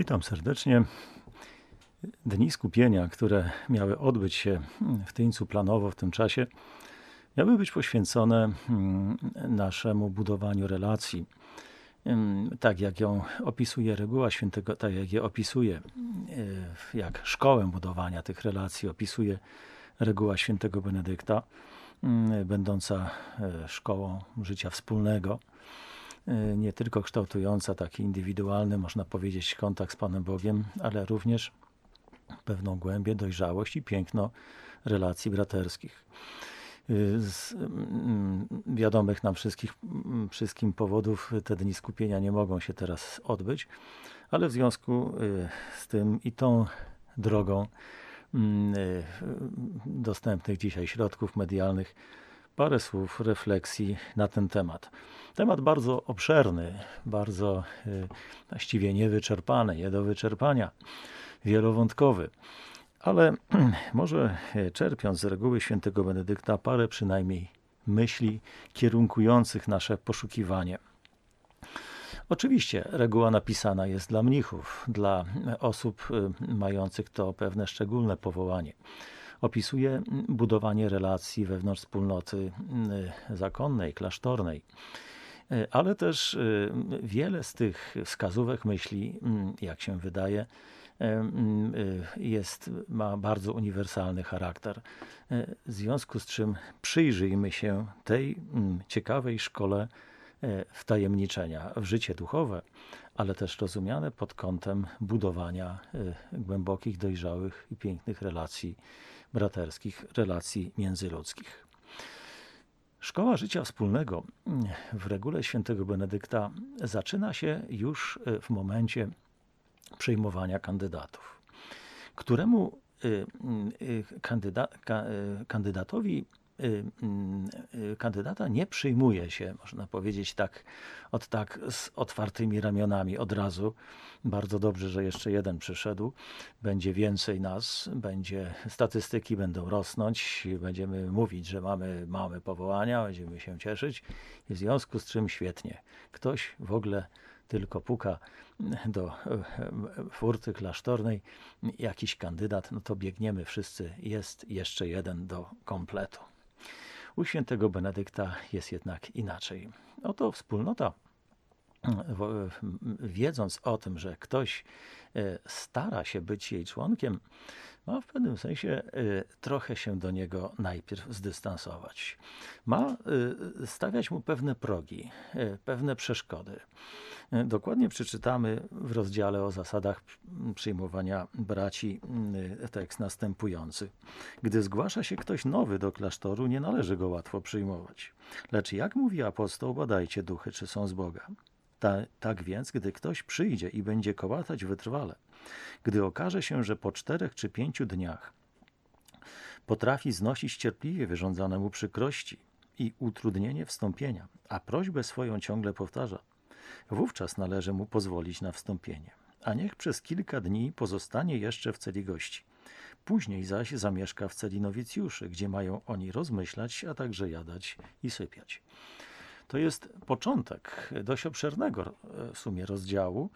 Witam serdecznie. Dni skupienia, które miały odbyć się w Tyńcu planowo w tym czasie, miały być poświęcone mm, naszemu budowaniu relacji. Ym, Tak jak ją opisuje reguła świętego, tak jak je opisuje, y, jak szkołę budowania tych relacji opisuje reguła świętego Benedykta, mm, będąca e, szkołą życia wspólnego y, nie tylko kształtująca taki indywidualny, można powiedzieć, kontakt z Panem Bogiem, ale również pewną głębię, dojrzałość i piękno relacji braterskich. Y, Z mm, wiadomych nam wszystkich, mm, wszystkim powodów te dni skupienia nie mogą się teraz odbyć, ale w związku y, z tym i tą drogą mm, dostępnych dzisiaj środków medialnych parę słów refleksji na ten temat. Temat bardzo obszerny, bardzo y, właściwie niewyczerpany, nie do wyczerpania, wielowątkowy. Ale może y, czerpiąc z reguły świętego Benedykta parę przynajmniej myśli kierunkujących nasze poszukiwanie. Oczywiście reguła napisana jest dla mnichów, dla osób y, mających to pewne szczególne powołanie. Opisuje budowanie relacji wewnątrz wspólnoty y, zakonnej, klasztornej. Y, Ale też y, wiele z tych wskazówek myśli, jak się wydaje, jest, ma bardzo uniwersalny charakter. W związku z czym przyjrzyjmy się tej mm, ciekawej szkole wtajemniczenia w życie duchowe, ale też rozumiane pod kątem budowania e, głębokich, dojrzałych i pięknych relacji braterskich, relacji międzyludzkich. Szkoła życia wspólnego mm, w regule świętego Benedykta zaczyna się już e, w momencie przyjmowania kandydatów, któremu y, y, kandyda, ka, y, kandydatowi y, y, kandydata nie przyjmuje się, można powiedzieć tak, od tak z otwartymi ramionami od razu. Bardzo dobrze, że jeszcze jeden przyszedł. Będzie więcej nas, będzie statystyki będą rosnąć, będziemy mówić, że mamy, mamy powołania, będziemy się cieszyć w związku z czym świetnie. Ktoś w ogóle tylko puka do e, furty klasztornej, jakiś kandydat, no to biegniemy wszyscy, jest jeszcze jeden do kompletu. U świętego Benedykta jest jednak inaczej. Oto wspólnota, wiedząc o tym, że ktoś e, stara się być jej członkiem, ma w pewnym sensie e, trochę się do niego najpierw zdystansować. Ma e, stawiać mu pewne progi, pewne przeszkody. Dokładnie przeczytamy w rozdziale o zasadach przyjmowania braci tekst następujący. Gdy zgłasza się ktoś nowy do klasztoru, nie należy go łatwo przyjmować. Lecz jak mówi apostoł, badajcie duchy, czy są z Boga. Ta, tak więc, gdy ktoś przyjdzie i będzie kołatać wytrwale, gdy okaże się, że po czterech czy pięciu dniach potrafi znosić cierpliwie wyrządzane mu przykrości i utrudnienie wstąpienia, a prośbę swoją ciągle powtarza, wówczas należy mu pozwolić na wstąpienie, a niech przez kilka dni pozostanie jeszcze w celi gości. Później zaś zamieszka w celi nowicjuszy, gdzie mają oni rozmyślać, a także jadać i sypiać. To jest początek dość obszernego e, w sumie rozdziału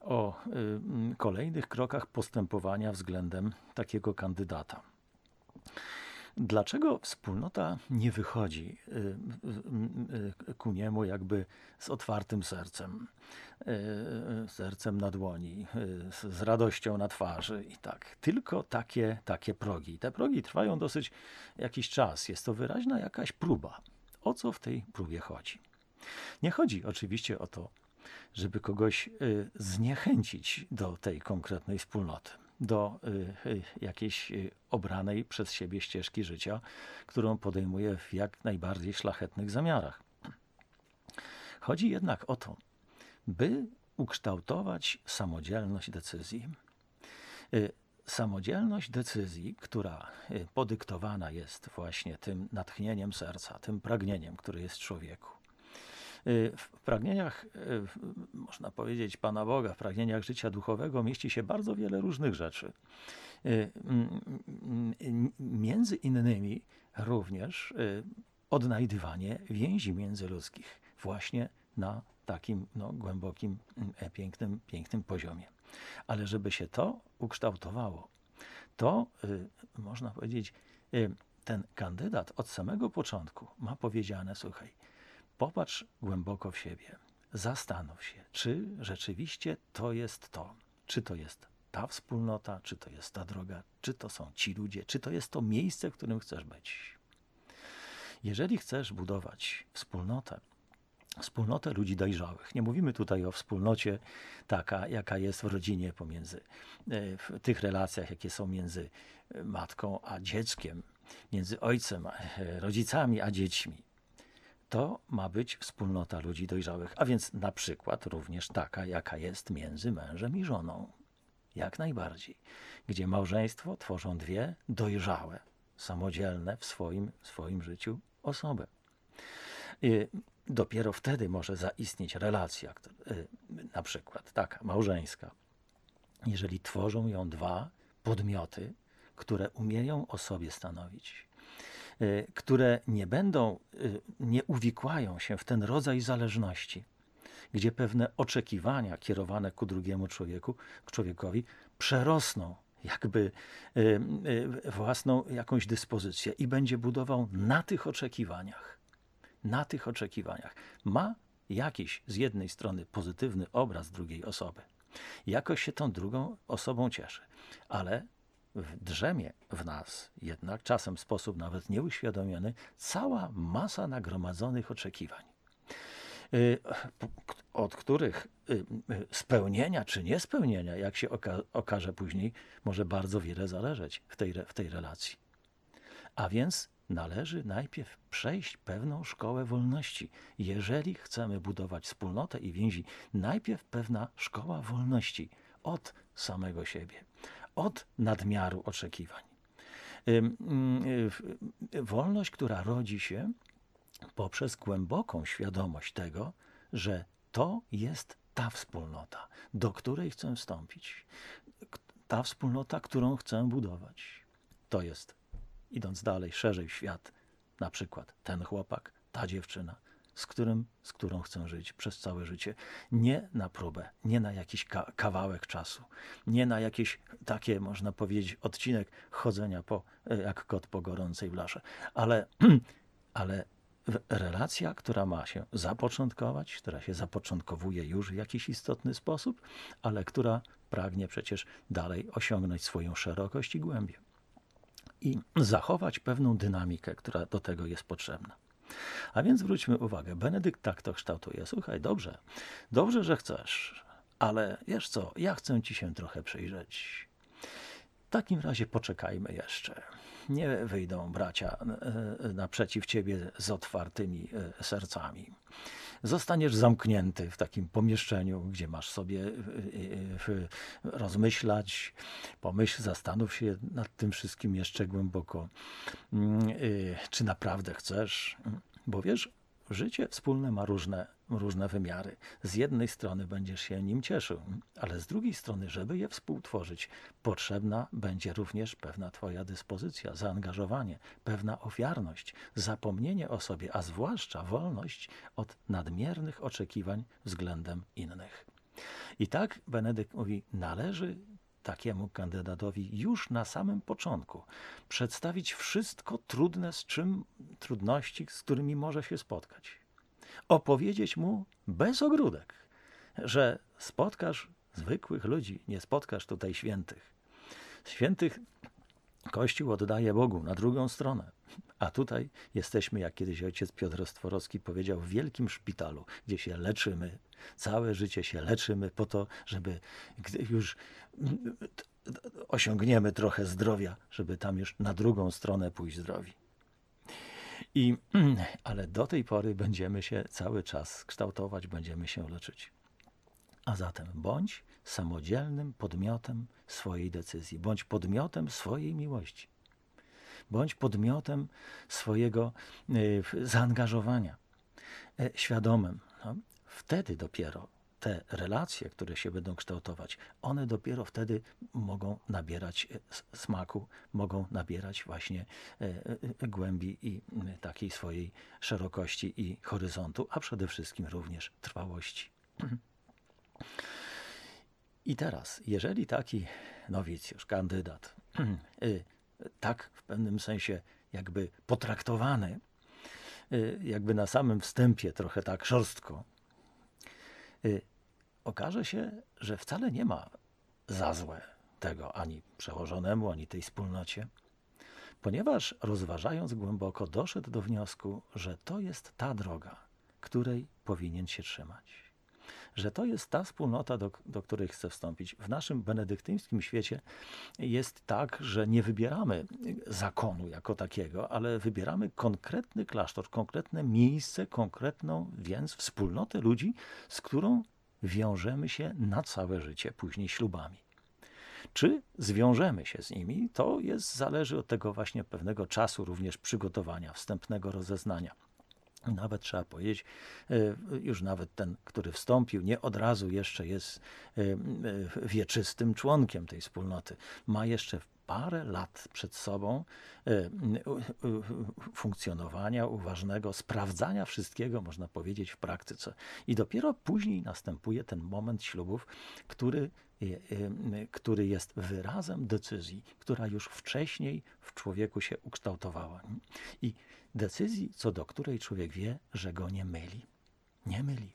o mm, kolejnych krokach postępowania względem takiego kandydata. Dlaczego wspólnota nie wychodzi y, ku niemu jakby z otwartym sercem, sercem na dłoni, z radością na twarzy i tak? Tylko takie, takie progi. Te progi trwają dosyć jakiś czas. Jest to wyraźna jakaś próba. O co w tej próbie chodzi? Nie chodzi oczywiście o to, żeby kogoś y, zniechęcić do tej konkretnej wspólnoty, do y, y, jakiejś obranej przez siebie ścieżki życia, którą podejmuje w jak najbardziej szlachetnych zamiarach. Chodzi jednak o to, by ukształtować samodzielność decyzji. Samodzielność decyzji, która y, podyktowana jest właśnie tym natchnieniem serca, tym pragnieniem, które jest w człowieku. Y, W pragnieniach, y, można powiedzieć, Pana Boga, w pragnieniach życia duchowego mieści się bardzo wiele różnych rzeczy. Między innymi również odnajdywanie więzi międzyludzkich właśnie na takim no, głębokim, pięknym, pięknym poziomie. Ale żeby się to ukształtowało, to y, można powiedzieć, y, ten kandydat od samego początku ma powiedziane: Słuchaj, popatrz głęboko w siebie, zastanów się, czy rzeczywiście to jest to, czy to jest ta wspólnota, czy to jest ta droga, czy to są ci ludzie, czy to jest to miejsce, w którym chcesz być. Jeżeli chcesz budować wspólnotę, wspólnotę ludzi dojrzałych. Nie mówimy tutaj o wspólnocie taka, jaka jest w rodzinie pomiędzy, e, w tych relacjach, jakie są między e, matką a dzieckiem, między ojcem, e, rodzicami a dziećmi. To ma być wspólnota ludzi dojrzałych, a więc na przykład również taka, jaka jest między mężem i żoną. Jak najbardziej. Gdzie małżeństwo tworzą dwie dojrzałe, samodzielne w swoim, swoim życiu osoby. Dopiero wtedy może zaistnieć relacja, y, na przykład taka małżeńska. Jeżeli tworzą ją dwa podmioty, które umieją o sobie stanowić, y, które nie będą, y, nie uwikłają się w ten rodzaj zależności, gdzie pewne oczekiwania kierowane ku drugiemu człowieku, człowiekowi przerosną jakby własną jakąś dyspozycję i będzie budował na tych oczekiwaniach na tych oczekiwaniach. Ma jakiś z jednej strony pozytywny obraz drugiej osoby. Jakoś się tą drugą osobą cieszy, ale drzemie w nas jednak czasem w sposób nawet nieuświadomiony cała masa nagromadzonych oczekiwań, y, od których y, y, spełnienia czy niespełnienia, jak się oka okaże później, może bardzo wiele zależeć w tej, w tej relacji. A więc należy najpierw przejść pewną szkołę wolności. Jeżeli chcemy budować wspólnotę i więzi, najpierw pewna szkoła wolności od samego siebie, od nadmiaru oczekiwań. Wolność, która rodzi się poprzez głęboką świadomość tego, że to jest ta wspólnota, do której chcę wstąpić, ta wspólnota, którą chcę budować. To jest idąc dalej, szerzej w świat, na przykład ten chłopak, ta dziewczyna, z, którym, z którą chcę żyć przez całe życie. Nie na próbę, nie na jakiś ka kawałek czasu, nie na jakieś takie, można powiedzieć, odcinek chodzenia po, jak kot po gorącej blasze, ale, ale relacja, która ma się zapoczątkować, która się zapoczątkowuje już w jakiś istotny sposób, ale która pragnie przecież dalej osiągnąć swoją szerokość i głębię i zachować pewną dynamikę, która do tego jest potrzebna. A więc zwróćmy uwagę, Benedykt tak to kształtuje. Słuchaj, dobrze, dobrze, że chcesz, ale wiesz co, ja chcę ci się trochę przyjrzeć. W takim razie poczekajmy jeszcze. Nie wyjdą bracia e, naprzeciw ciebie z otwartymi e, sercami zostaniesz zamknięty w takim pomieszczeniu, gdzie masz sobie y, y, y, rozmyślać, pomyśl, zastanów się nad tym wszystkim jeszcze głęboko, mm, czy naprawdę chcesz, bo wiesz, życie wspólne ma różne różne wymiary. Z jednej strony będziesz się nim cieszył, ale z drugiej strony, żeby je współtworzyć, potrzebna będzie również pewna Twoja dyspozycja, zaangażowanie, pewna ofiarność, zapomnienie o sobie, a zwłaszcza wolność od nadmiernych oczekiwań względem innych. I tak Benedykt mówi, należy takiemu kandydatowi już na samym początku przedstawić wszystko trudne, z czym trudności, z którymi może się spotkać opowiedzieć mu bez ogródek, że spotkasz zwykłych ludzi, nie spotkasz tutaj świętych. Świętych Kościół oddaje Bogu na drugą stronę. A tutaj jesteśmy, jak kiedyś ojciec Piotr Stworowski powiedział, w wielkim szpitalu, gdzie się leczymy. Całe życie się leczymy po to, żeby gdy już osiągniemy trochę zdrowia, żeby tam już na drugą stronę pójść zdrowi. I, ale do tej pory będziemy się cały czas kształtować, będziemy się leczyć. A zatem bądź samodzielnym podmiotem swojej decyzji, bądź podmiotem swojej miłości, bądź podmiotem swojego y, zaangażowania, y, świadomym. No, wtedy dopiero te relacje, które się będą kształtować, one dopiero wtedy mogą nabierać e, smaku, mogą nabierać właśnie e, e, głębi i takiej swojej szerokości i horyzontu, a przede wszystkim również trwałości. I teraz, jeżeli taki nowicjusz, kandydat, tak w pewnym sensie jakby potraktowany, jakby na samym wstępie trochę tak szorstko, okaże się, że wcale nie ma za złe tego ani przełożonemu, ani tej wspólnocie, ponieważ rozważając głęboko doszedł do wniosku, że to jest ta droga, której powinien się trzymać. Że to jest ta wspólnota, do, do której chce wstąpić. W naszym benedyktyńskim świecie jest tak, że nie wybieramy zakonu jako takiego, ale wybieramy konkretny klasztor, konkretne miejsce, konkretną więc wspólnotę ludzi, z którą wiążemy się na całe życie, później ślubami. Czy zwiążemy się z nimi, to jest, zależy od tego właśnie pewnego czasu również przygotowania, wstępnego rozeznania. Nawet trzeba powiedzieć, e, już nawet ten, który wstąpił, nie od razu jeszcze jest e, e, wieczystym członkiem tej wspólnoty. Ma jeszcze parę lat przed sobą funkcjonowania uważnego, sprawdzania wszystkiego, można powiedzieć, w praktyce. I dopiero później następuje ten moment ślubów, który który jest wyrazem decyzji, która już wcześniej w człowieku się ukształtowała. I decyzji, co do której człowiek wie, że go nie myli. Nie myli.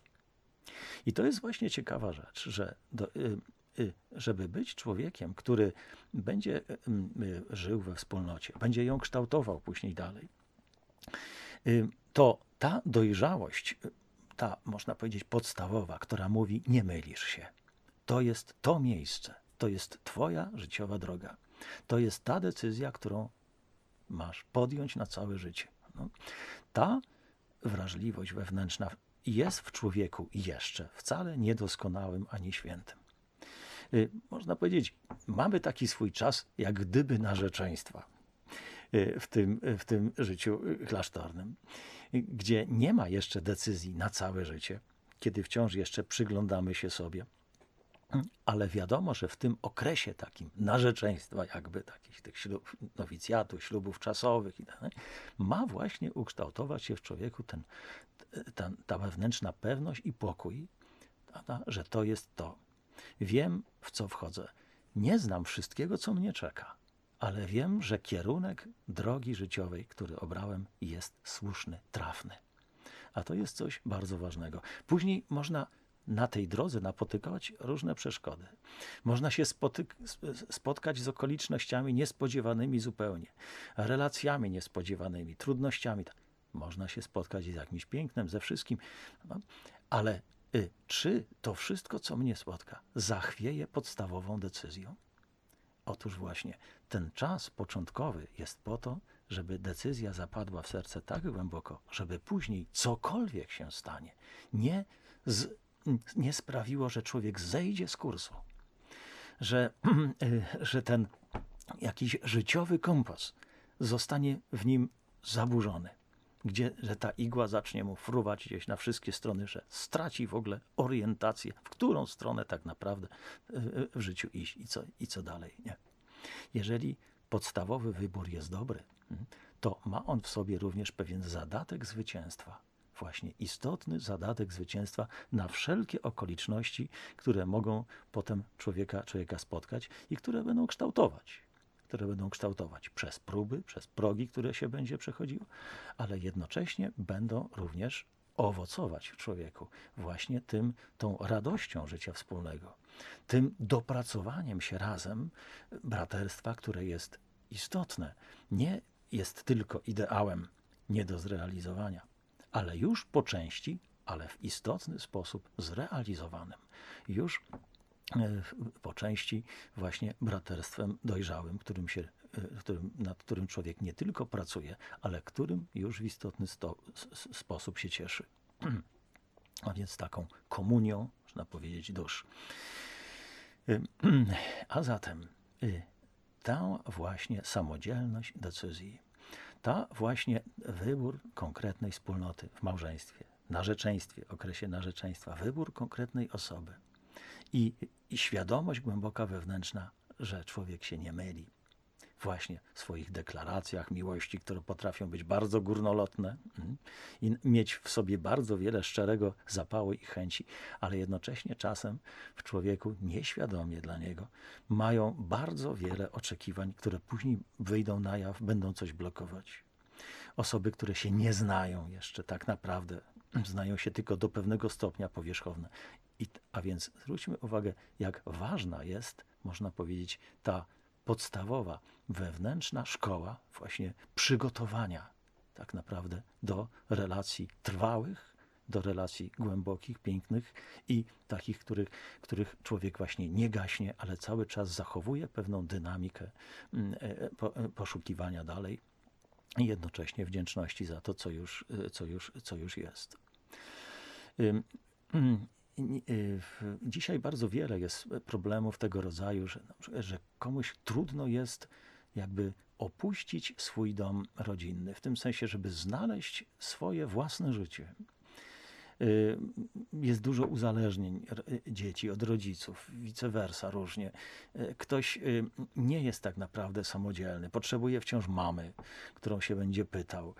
I to jest właśnie ciekawa rzecz, że do, y, y, żeby być człowiekiem, który będzie y, żył we wspólnocie, będzie ją kształtował później dalej, to ta dojrzałość, ta można powiedzieć podstawowa, która mówi nie mylisz się, to jest to miejsce, to jest Twoja życiowa droga. To jest ta decyzja, którą masz podjąć na całe życie. No. Ta wrażliwość wewnętrzna jest w człowieku jeszcze wcale niedoskonałym ani świętym. Y, można powiedzieć, mamy taki swój czas, jak gdyby narzeczeństwa y, w tym, w tym życiu klasztornym, gdzie nie ma jeszcze decyzji na całe życie, kiedy wciąż jeszcze przyglądamy się sobie ale wiadomo, że w tym okresie takim narzeczeństwa, jakby takich tych ślub, ślubów czasowych, tak ma właśnie ukształtować się w człowieku ten, ta, ta wewnętrzna pewność i pokój, że to jest to. Wiem, w co wchodzę. Nie znam wszystkiego, co mnie czeka, ale wiem, że kierunek drogi życiowej, który obrałem, jest słuszny, trafny. A to jest coś bardzo ważnego. Później można na tej drodze napotykać różne przeszkody. Można się spotkać z okolicznościami niespodziewanymi zupełnie, relacjami niespodziewanymi, trudnościami. Można się spotkać z jakimś pięknem, ze wszystkim, no, ale y, czy to wszystko, co mnie spotka, zachwieje podstawową decyzją? Otóż właśnie ten czas początkowy jest po to, żeby decyzja zapadła w serce tak głęboko, żeby później cokolwiek się stanie, nie z nie sprawiło, że człowiek zejdzie z kursu, że, że ten jakiś życiowy kompas zostanie w nim zaburzony, gdzie, że ta igła zacznie mu fruwać gdzieś na wszystkie strony, że straci w ogóle orientację, w którą stronę tak naprawdę e, w życiu iść i co, i co dalej. Nie. Jeżeli podstawowy wybór jest dobry, to ma on w sobie również pewien zadatek zwycięstwa właśnie istotny zadatek zwycięstwa na wszelkie okoliczności, które mogą potem człowieka, człowieka spotkać i które będą kształtować. Które będą kształtować przez próby, przez progi, które się będzie przechodziło, ale jednocześnie będą również owocować w człowieku właśnie tym, tą radością życia wspólnego, tym dopracowaniem się razem braterstwa, które jest istotne, nie jest tylko ideałem nie do zrealizowania, ale już po części, ale w istotny sposób zrealizowanym. Już e, po części właśnie braterstwem dojrzałym, którym się, e, którym, nad którym człowiek nie tylko pracuje, ale którym już w istotny sto, sposób się cieszy. A więc taką komunią, można powiedzieć, dusz. E, a zatem ta właśnie samodzielność decyzji ta właśnie wybór konkretnej wspólnoty w małżeństwie, narzeczeństwie, okresie narzeczeństwa, wybór konkretnej osoby i, i świadomość głęboka wewnętrzna, że człowiek się nie myli. Właśnie w swoich deklaracjach miłości, które potrafią być bardzo górnolotne mm, i mieć w sobie bardzo wiele szczerego zapału i chęci, ale jednocześnie czasem w człowieku nieświadomie dla niego mają bardzo wiele oczekiwań, które później wyjdą na jaw, będą coś blokować. Osoby, które się nie znają jeszcze tak naprawdę, znają się tylko do pewnego stopnia powierzchowne. I, a więc zwróćmy uwagę, jak ważna jest, można powiedzieć, ta podstawowa, wewnętrzna szkoła właśnie przygotowania tak naprawdę do relacji trwałych, do relacji głębokich, pięknych i takich, których, których człowiek właśnie nie gaśnie, ale cały czas zachowuje pewną dynamikę mm, e, po- e, poszukiwania dalej i jednocześnie wdzięczności za to, co już, e, co już, co już jest. Y, Dzisiaj bardzo wiele jest problemów tego rodzaju, że, że komuś trudno jest jakby opuścić swój dom rodzinny, w tym sensie, żeby znaleźć swoje własne życie. Y, Jest dużo uzależnień y, dzieci od rodziców, vice versa różnie. Y, Ktoś nie jest tak naprawdę samodzielny, potrzebuje wciąż mamy, którą się będzie pytał,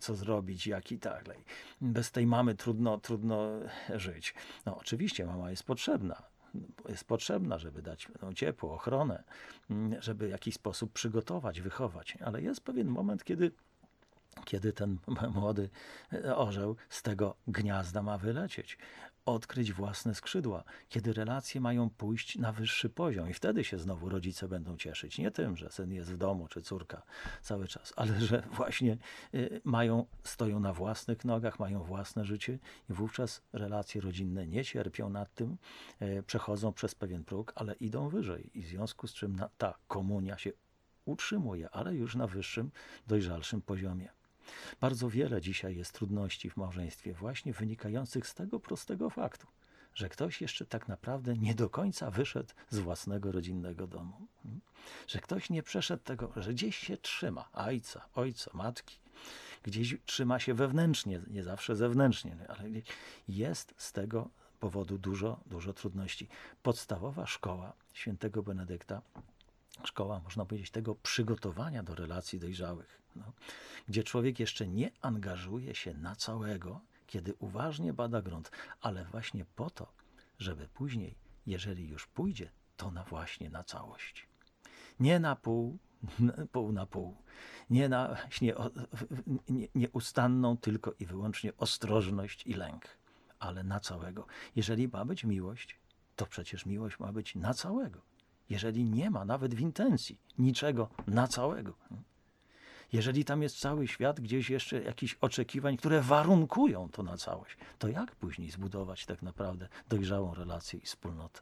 co zrobić, jak i tak dalej. Bez tej mamy trudno, trudno żyć. No oczywiście mama jest potrzebna, jest potrzebna, żeby dać no, ciepło, ochronę, mm, żeby w jakiś sposób przygotować, wychować, ale jest pewien moment, kiedy kiedy ten młody e, orzeł z tego gniazda ma wylecieć, odkryć własne skrzydła, kiedy relacje mają pójść na wyższy poziom i wtedy się znowu rodzice będą cieszyć. Nie tym, że syn jest w domu czy córka cały czas, ale że właśnie y, mają, stoją na własnych nogach, mają własne życie i wówczas relacje rodzinne nie cierpią nad tym, e, przechodzą przez pewien próg, ale idą wyżej i w związku z czym ta komunia się utrzymuje, ale już na wyższym, dojrzalszym poziomie. Bardzo wiele dzisiaj jest trudności w małżeństwie, właśnie wynikających z tego prostego faktu, że ktoś jeszcze tak naprawdę nie do końca wyszedł z własnego rodzinnego domu. Mm. Że ktoś nie przeszedł tego, że gdzieś się trzyma ojca, ojca, matki, gdzieś trzyma się wewnętrznie, nie zawsze zewnętrznie, ale jest z tego powodu dużo, dużo trudności. Podstawowa szkoła świętego Benedykta szkoła, można powiedzieć, tego przygotowania do relacji dojrzałych, no, gdzie człowiek jeszcze nie angażuje się na całego, kiedy uważnie bada grunt, ale właśnie po to, żeby później, jeżeli już pójdzie, to na właśnie na całość. Nie na pół, pół na pół. Nie na właśnie nie, nieustanną tylko i wyłącznie ostrożność i lęk, ale na całego. Jeżeli ma być miłość, to przecież miłość ma być na całego. Jeżeli nie ma nawet w intencji niczego na całego. Jeżeli tam jest cały świat, gdzieś jeszcze jakichś oczekiwań, które warunkują to na całość, to jak później zbudować tak naprawdę dojrzałą relację i wspólnotę?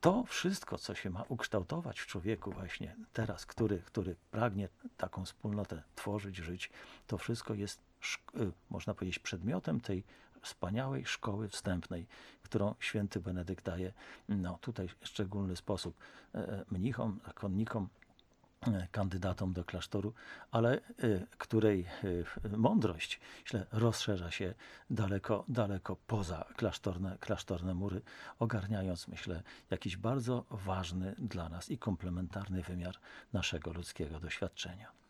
To wszystko, co się ma ukształtować w człowieku właśnie teraz, który, który pragnie taką wspólnotę tworzyć, żyć, to wszystko jest, y, można powiedzieć, przedmiotem tej wspaniałej szkoły wstępnej, którą święty Benedykt daje no, tutaj w szczególny sposób e, mnichom, zakonnikom, e, kandydatom do klasztoru, ale której mądrość myślę, rozszerza się daleko, daleko poza klasztorne, klasztorne mury, ogarniając, myślę, jakiś bardzo ważny dla nas i komplementarny wymiar naszego ludzkiego doświadczenia.